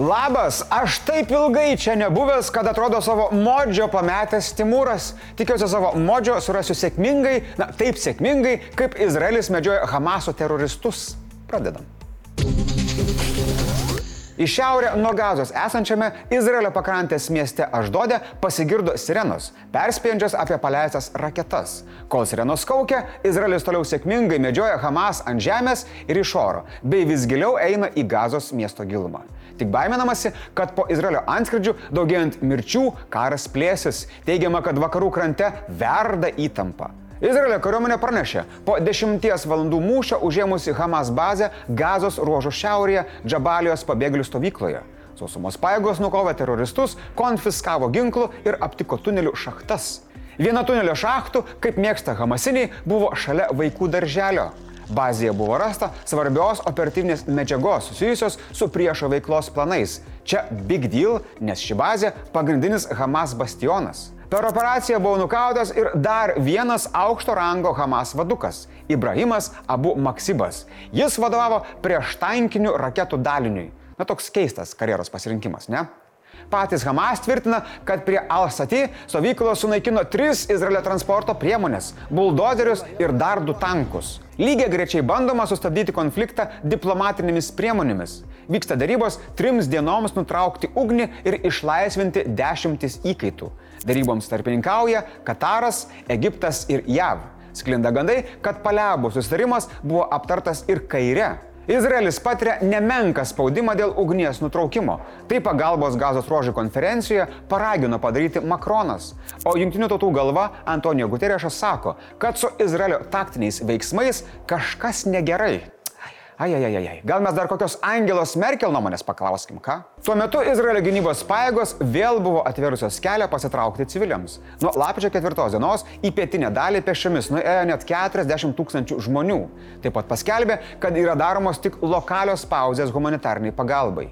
Labas, aš taip ilgai čia nebuvęs, kad atrodo savo modžio pametęs Timūras. Tikiuosi savo modžio surasiu sėkmingai, na taip sėkmingai, kaip Izraelis medžioja Hamaso teroristus. Pradedam. Į šiaurę nuo gazos esančiame Izraelio pakrantės mieste Aždodė pasigirdo sirenos, perspėjančios apie paleistas raketas. Kol sirenos kaukia, Izraelis toliau sėkmingai medžioja Hamas ant žemės ir iš oro, bei vis giliau eina į gazos miesto gilumą. Tik baiminamasi, kad po Izraelio antskridžių daugėjant mirčių karas plėsis. Teigiama, kad vakarų krante verda įtampa. Izraelio kariuomenė pranešė, po dešimties valandų mūšio užėmusi Hamas bazę Gazos ruožo šiaurėje Džabalijos pabėgėlių stovykloje. Sausumos pajėgos nukovė teroristus, konfiskavo ginklų ir aptiko tunelių šachtas. Viena tunelio šachtų, kaip mėgsta Hamasiniai, buvo šalia vaikų darželio. Bazėje buvo rasta svarbios operatyvinės medžiagos susijusios su priešo veiklos planais. Čia big deal, nes ši bazė pagrindinis Hamas bastionas. Per operaciją buvo nukautas ir dar vienas aukšto rango Hamas vadukas - Ibrahimas Abu Maksibas. Jis vadovavo prieš tankinių raketų daliniui. Na toks keistas karjeros pasirinkimas, ne? Patys Hamas tvirtina, kad prie Al-Sati stovyklos sunaikino tris Izraelio transporto priemonės - buldozerius ir dar du tankus. Lygiai grečiai bandoma sustabdyti konfliktą diplomatinėmis priemonėmis. Vyksta darybos trims dienoms nutraukti ugnį ir išlaisvinti dešimtis įkaitų. Daryboms tarpininkauja Kataras, Egiptas ir JAV. Sklinda gandai, kad paliabų susitarimas buvo aptartas ir kaire. Izraelis patiria nemenką spaudimą dėl ugnies nutraukimo. Tai pagalbos gazos ruožai konferencijoje paragino padaryti Makronas. O jungtinių tautų galva Antonijo Guterešas sako, kad su Izraelio taktiniais veiksmais kažkas negerai. Ajajajajai. Gal mes dar kokios Angelos Merkel nuomonės paklauskim, ką? Tuo metu Izraelio gynybos pajėgos vėl buvo atverusios kelią pasitraukti civiliams. Nuo lapkričio 4 dienos į pietinę dalį pešiomis nuėjo net 40 tūkstančių žmonių. Taip pat paskelbė, kad yra daromos tik lokalios pauzės humanitarniai pagalbai.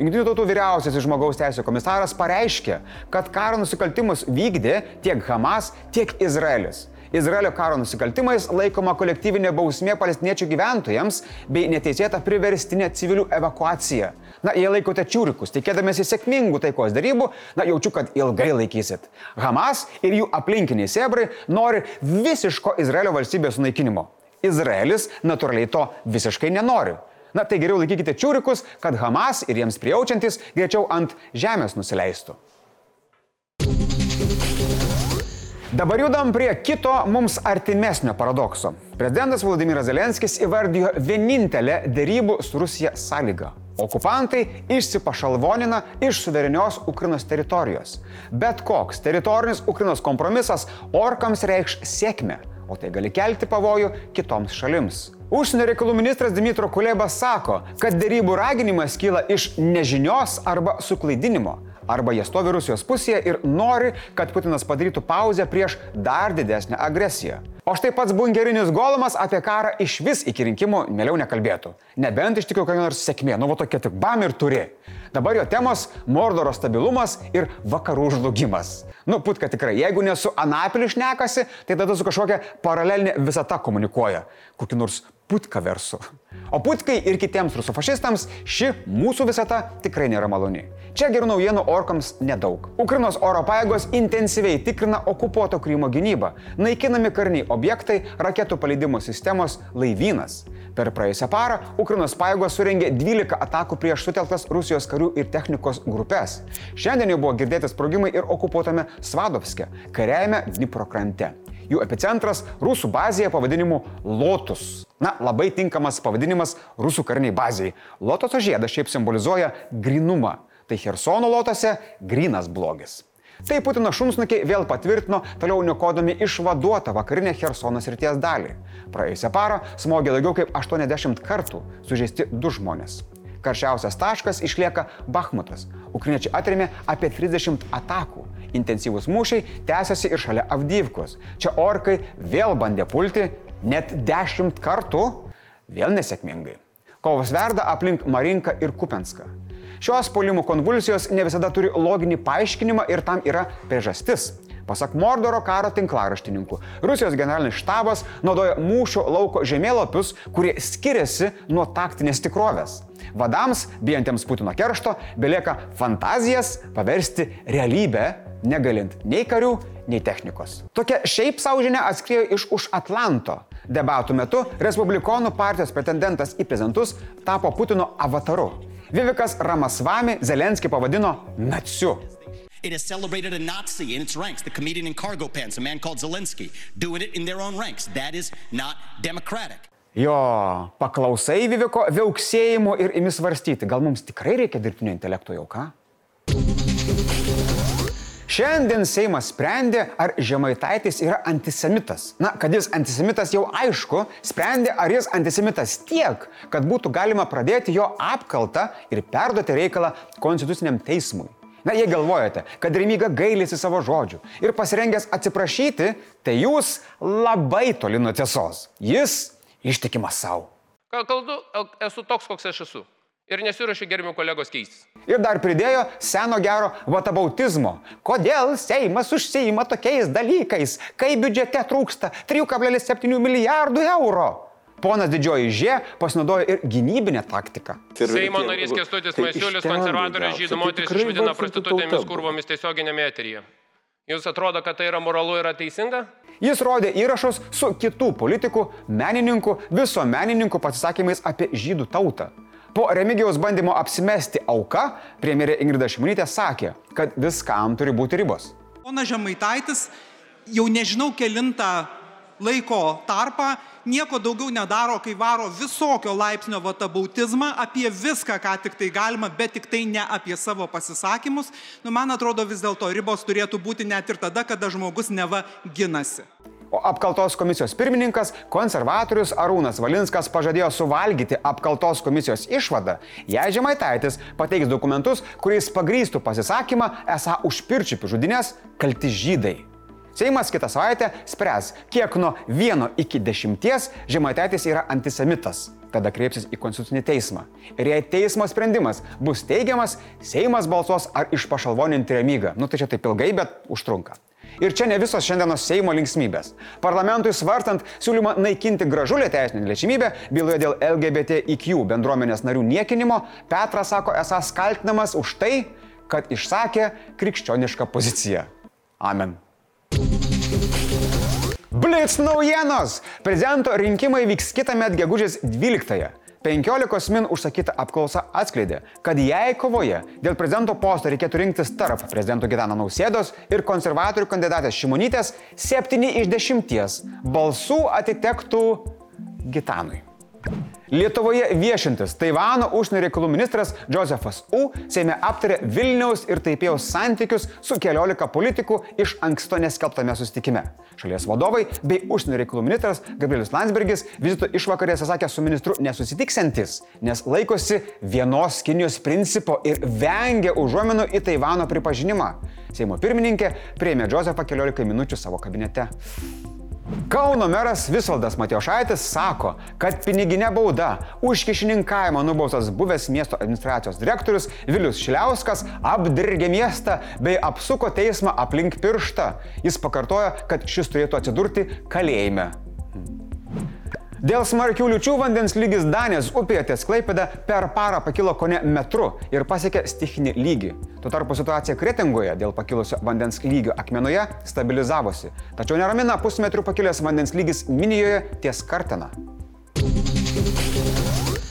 Junktinių tautų vyriausiasis žmogaus teisų komisaras pareiškė, kad karo nusikaltimus vykdė tiek Hamas, tiek Izraelis. Izraelio karo nusikaltimais laikoma kolektyvinė bausmė palestiniečių gyventojams bei neteisėta priverstinė civilių evakuacija. Na, jei laikote čiūrikus, tikėdamėsi sėkmingų taikos darybų, na, jaučiu, kad ilgai laikysit. Hamas ir jų aplinkiniai sebrai nori visiško Izraelio valstybės sunaikinimo. Izraelis natūraliai to visiškai nenori. Na tai geriau laikykite čiūrikus, kad Hamas ir jiems priaučiantis greičiau ant žemės nusileistų. Dabar judam prie kito mums artimesnio paradokso. Prezidentas Vladimiras Zelenskis įvardijo vienintelę dėrybų su Rusija sąlygą. Okupantai išsipašalvonina iš suverenios Ukrainos teritorijos. Bet koks teritorinis Ukrainos kompromisas orkams reikš sėkmę, o tai gali kelti pavojų kitoms šalims. Užsienio reikalų ministras Dimitro Kulebas sako, kad dėrybų raginimas kyla iš nežinios arba suklaidinimo arba jie stovi Rusijos pusėje ir nori, kad Putinas padarytų pauzę prieš dar didesnę agresiją. O štai pats bunkerinis golumas apie karą iš vis iki rinkimų mieliau nekalbėtų. Nebent iš tikrųjų kokia nors sėkmė, nu va tokia tik bam ir turi. Dabar jo temos - Mordoro stabilumas ir vakarų žlugimas. Nu, putka tikrai, jeigu nesu Anapiliu šnekasi, tai tada su kažkokia paralelinė visata komunikuoja. Kokiu nors putka versu. O putkai ir kitiems rusų fašistams ši mūsų visata tikrai nėra maloni. Čia gerų naujienų orkams nedaug. Ukrainos oro pajėgos intensyviai tikrina okupuoto Krymo gynybą. Naikinami kariniai objektai, raketų paleidimo sistemos, laivynas. Per praėjusią parą Ukrainos pajėgos surengė 12 atakų prieš sutelktas Rusijos karių ir technikos grupės. Šiandien jau buvo girdėti sprogimai ir okupuotame Svadovske, kariajame Dnipro krante. Jų epicentras rusų bazėje pavadinimu Lotus. Na, labai tinkamas pavadinimas rusų kariniai baziai. Lotoso žiedas šiaip simbolizuoja grinumą. Tai Hersono lotose grinas blogis. Tai Putino šunsnukiai vėl patvirtino, toliau niokodami išvaduotą vakarinę Hersonos ryties dalį. Praėjusią parą smogė daugiau kaip 80 kartų, sužeisti du žmonės. Karščiausias taškas išlieka Bakhmutas. Ukriniečiai atrėmė apie 30 atakų. Intensyvūs mūšiai tęsiasi ir šalia Avdyvkos. Čia orkai vėl bandė pulti, net dešimt kartų, vėl nesėkmingai. Kovos verda aplink Marinką ir Kupenską. Šios polimų konvulsijos ne visada turi loginį paaiškinimą ir tam yra priežastis. Pasak Mordoro karo tinklaraštininkų, Rusijos generalinis štabas naudoja mūšio lauko žemėlapius, kurie skiriasi nuo taktinės tikrovės. Vadams, bijantiems Putino keršto, belieka fantazijas paversti realybę, negalint nei karių, nei technikos. Tokia šiaip savo žinia atskriejo iš už Atlanto. Debatų metu Respublikonų partijos pretendentas į prezidentus tapo Putino avataru. Vivikas Ramasvami Zelenskį pavadino naciu. It has celebrated a Nazi in its ranks, the comedian in cargo pants, a man called Zelensky, doing it in their own ranks. That is not democratic. Jo, paklausai Viviko veuksėjimų ir imi svarstyti, gal mums tikrai reikia dirbtinio intelekto jau ką? Šiandien Seimas sprendė, ar Žemaitaitis yra antisemitas. Na, kad jis antisemitas jau aišku, sprendė, ar jis antisemitas tiek, kad būtų galima pradėti jo apkaltą ir perduoti reikalą Konstituciniam teismui. Na, jei galvojate, kad Remyga gailisi savo žodžių ir pasirengęs atsiprašyti, tai jūs labai toli nuo tiesos. Jis ištikimas savo. Kaldu, esu toks, koks aš esu ir nesiuošiu gerbimo kolegos keistis. Ir dar pridėjo seno gero vatabautizmo. Kodėl Seimas užsieima tokiais dalykais, kai biudžete trūksta 3,7 milijardų eurų? Ponas Didžioji Žė pasinaudojo ir gynybinę taktiką. Seimo narys Kestutis tai Masiulis, konservatorius žydų tai moteris išvadino prostitutėmis kurvomis tiesioginėme eteryje. Jūs atrodo, kad tai yra moralu ir teisinga? Jis rodė įrašus su kitų politikų, menininkų, visuomenininkų pasisakymais apie žydų tautą. Po Remigijaus bandymo apsimesti auka, premjerė Ingrida Šimonytė sakė, kad viskam turi būti ribos. Pona Žemaitaitis jau nežinau kilintą laiko tarpą nieko daugiau nedaro, kai varo visokio laipsnio vatabautizmą apie viską, ką tik tai galima, bet tik tai ne apie savo pasisakymus. Nu, man atrodo, vis dėlto ribos turėtų būti net ir tada, kada žmogus neva ginasi. O apkaltos komisijos pirmininkas, konservatorius Arūnas Valinskas pažadėjo suvalgyti apkaltos komisijos išvadą, jei Žemaitaitis pateiks dokumentus, kuriais pagrystų pasisakymą esą už pirčiupių žudinės kalti žydai. Seimas kitą savaitę spręs, kiek nuo 1 iki 10 Žemaitaitis yra antisemitas. Tada kreipsis į Konstitucinį teismą. Ir jei teismo sprendimas bus teigiamas, Seimas balsuos ar išpašalvoninti remygą. Nu tai čia taip ilgai, bet užtrunka. Ir čia ne visos šiandienos Seimo linksmybės. Parlamentui svarstant siūlymą naikinti gražulę teisinę neliečiamybę byloje dėl LGBTIQ bendruomenės narių niekinimo, Petras sako esas kaltinamas už tai, kad išsakė krikščionišką poziciją. Amen. Blitz naujienos! Prezidento rinkimai vyks kitą metą gegužės 12-ąją. 15 min užsakyta apklausa atskleidė, kad jei kovoje dėl prezidento posto reikėtų rinktis tarp prezidento Gitano Nausėdos ir konservatorių kandidatės Šimonytės, 7 iš 10 balsų atitektų Gitanui. Lietuvoje viešintis Taivano užsienio reikalų ministras Josefas U. Seime aptarė Vilniaus ir Taipėjaus santykius su keliolika politikų iš anksto neskelbtame susitikime. Šalies vadovai bei užsienio reikalų ministras Gabrielius Landsbergis vizito išvakarėse sakė su ministru nesusitiksantis, nes laikosi vienos Kinijos principo ir vengia užuomenų į Taivano pripažinimą. Seimo pirmininkė prieimė Josefą keliolika minučių savo kabinete. Kauno meras Visvaldas Matijošaitis sako, kad piniginė bauda už kišininkavimą nubaustas buvęs miesto administracijos direktorius Vilius Šiliauskas apdirgė miestą bei apsuko teismą aplink pirštą. Jis pakartojo, kad šis turėtų atsidurti kalėjime. Dėl smarkių liučių vandens lygis Danės upėje ties Klaipėda per parą pakilo kone metru ir pasiekė stichinį lygį. Tuo tarpu situacija Kretingoje dėl pakilusio vandens lygio akmenoje stabilizavosi. Tačiau neramina pusmetrių pakilęs vandens lygis Minijoje ties Kartena.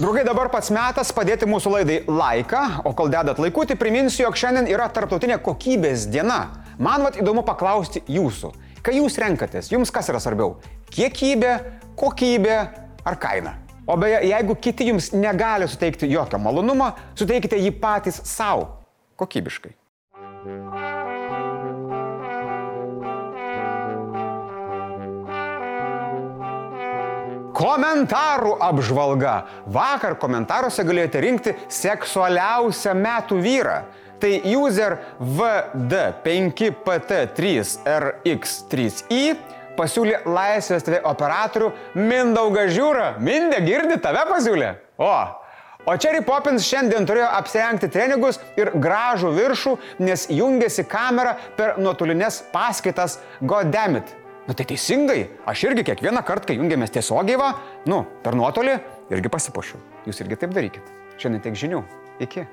Draugai, dabar pats metas padėti mūsų laidai laiką, o kol dedat laikutį, priminsiu, jog šiandien yra tarptautinė kokybės diena. Man vat įdomu paklausti jūsų, kai jūs renkatės, jums kas yra svarbiau - kiekybė, kokybė ar kaina. O beje, jeigu kiti jums negali suteikti jokio malonumo, suteikite jį patys savo kokybiškai. Komentarų apžvalga. Vakar komentaruose galėjote rinkti seksualiausią metų vyrą. Tai user VD5PT3RX3i pasiūlė Laisvės TV operatorių Mindaugą Žiūrą. Mindė, girdi, tave pasiūlė? O, O Cherry Poppins šiandien turėjo apsirengti treningus ir gražų viršų, nes jungiasi kamera per nuotolinės paskaitas Goddammit. Na tai teisingai, aš irgi kiekvieną kartą, kai jungiamės tiesiogiai, va, nu, per nuotolį, irgi pasipuošiu. Jūs irgi taip darykit. Šiandien tiek žinių. Iki.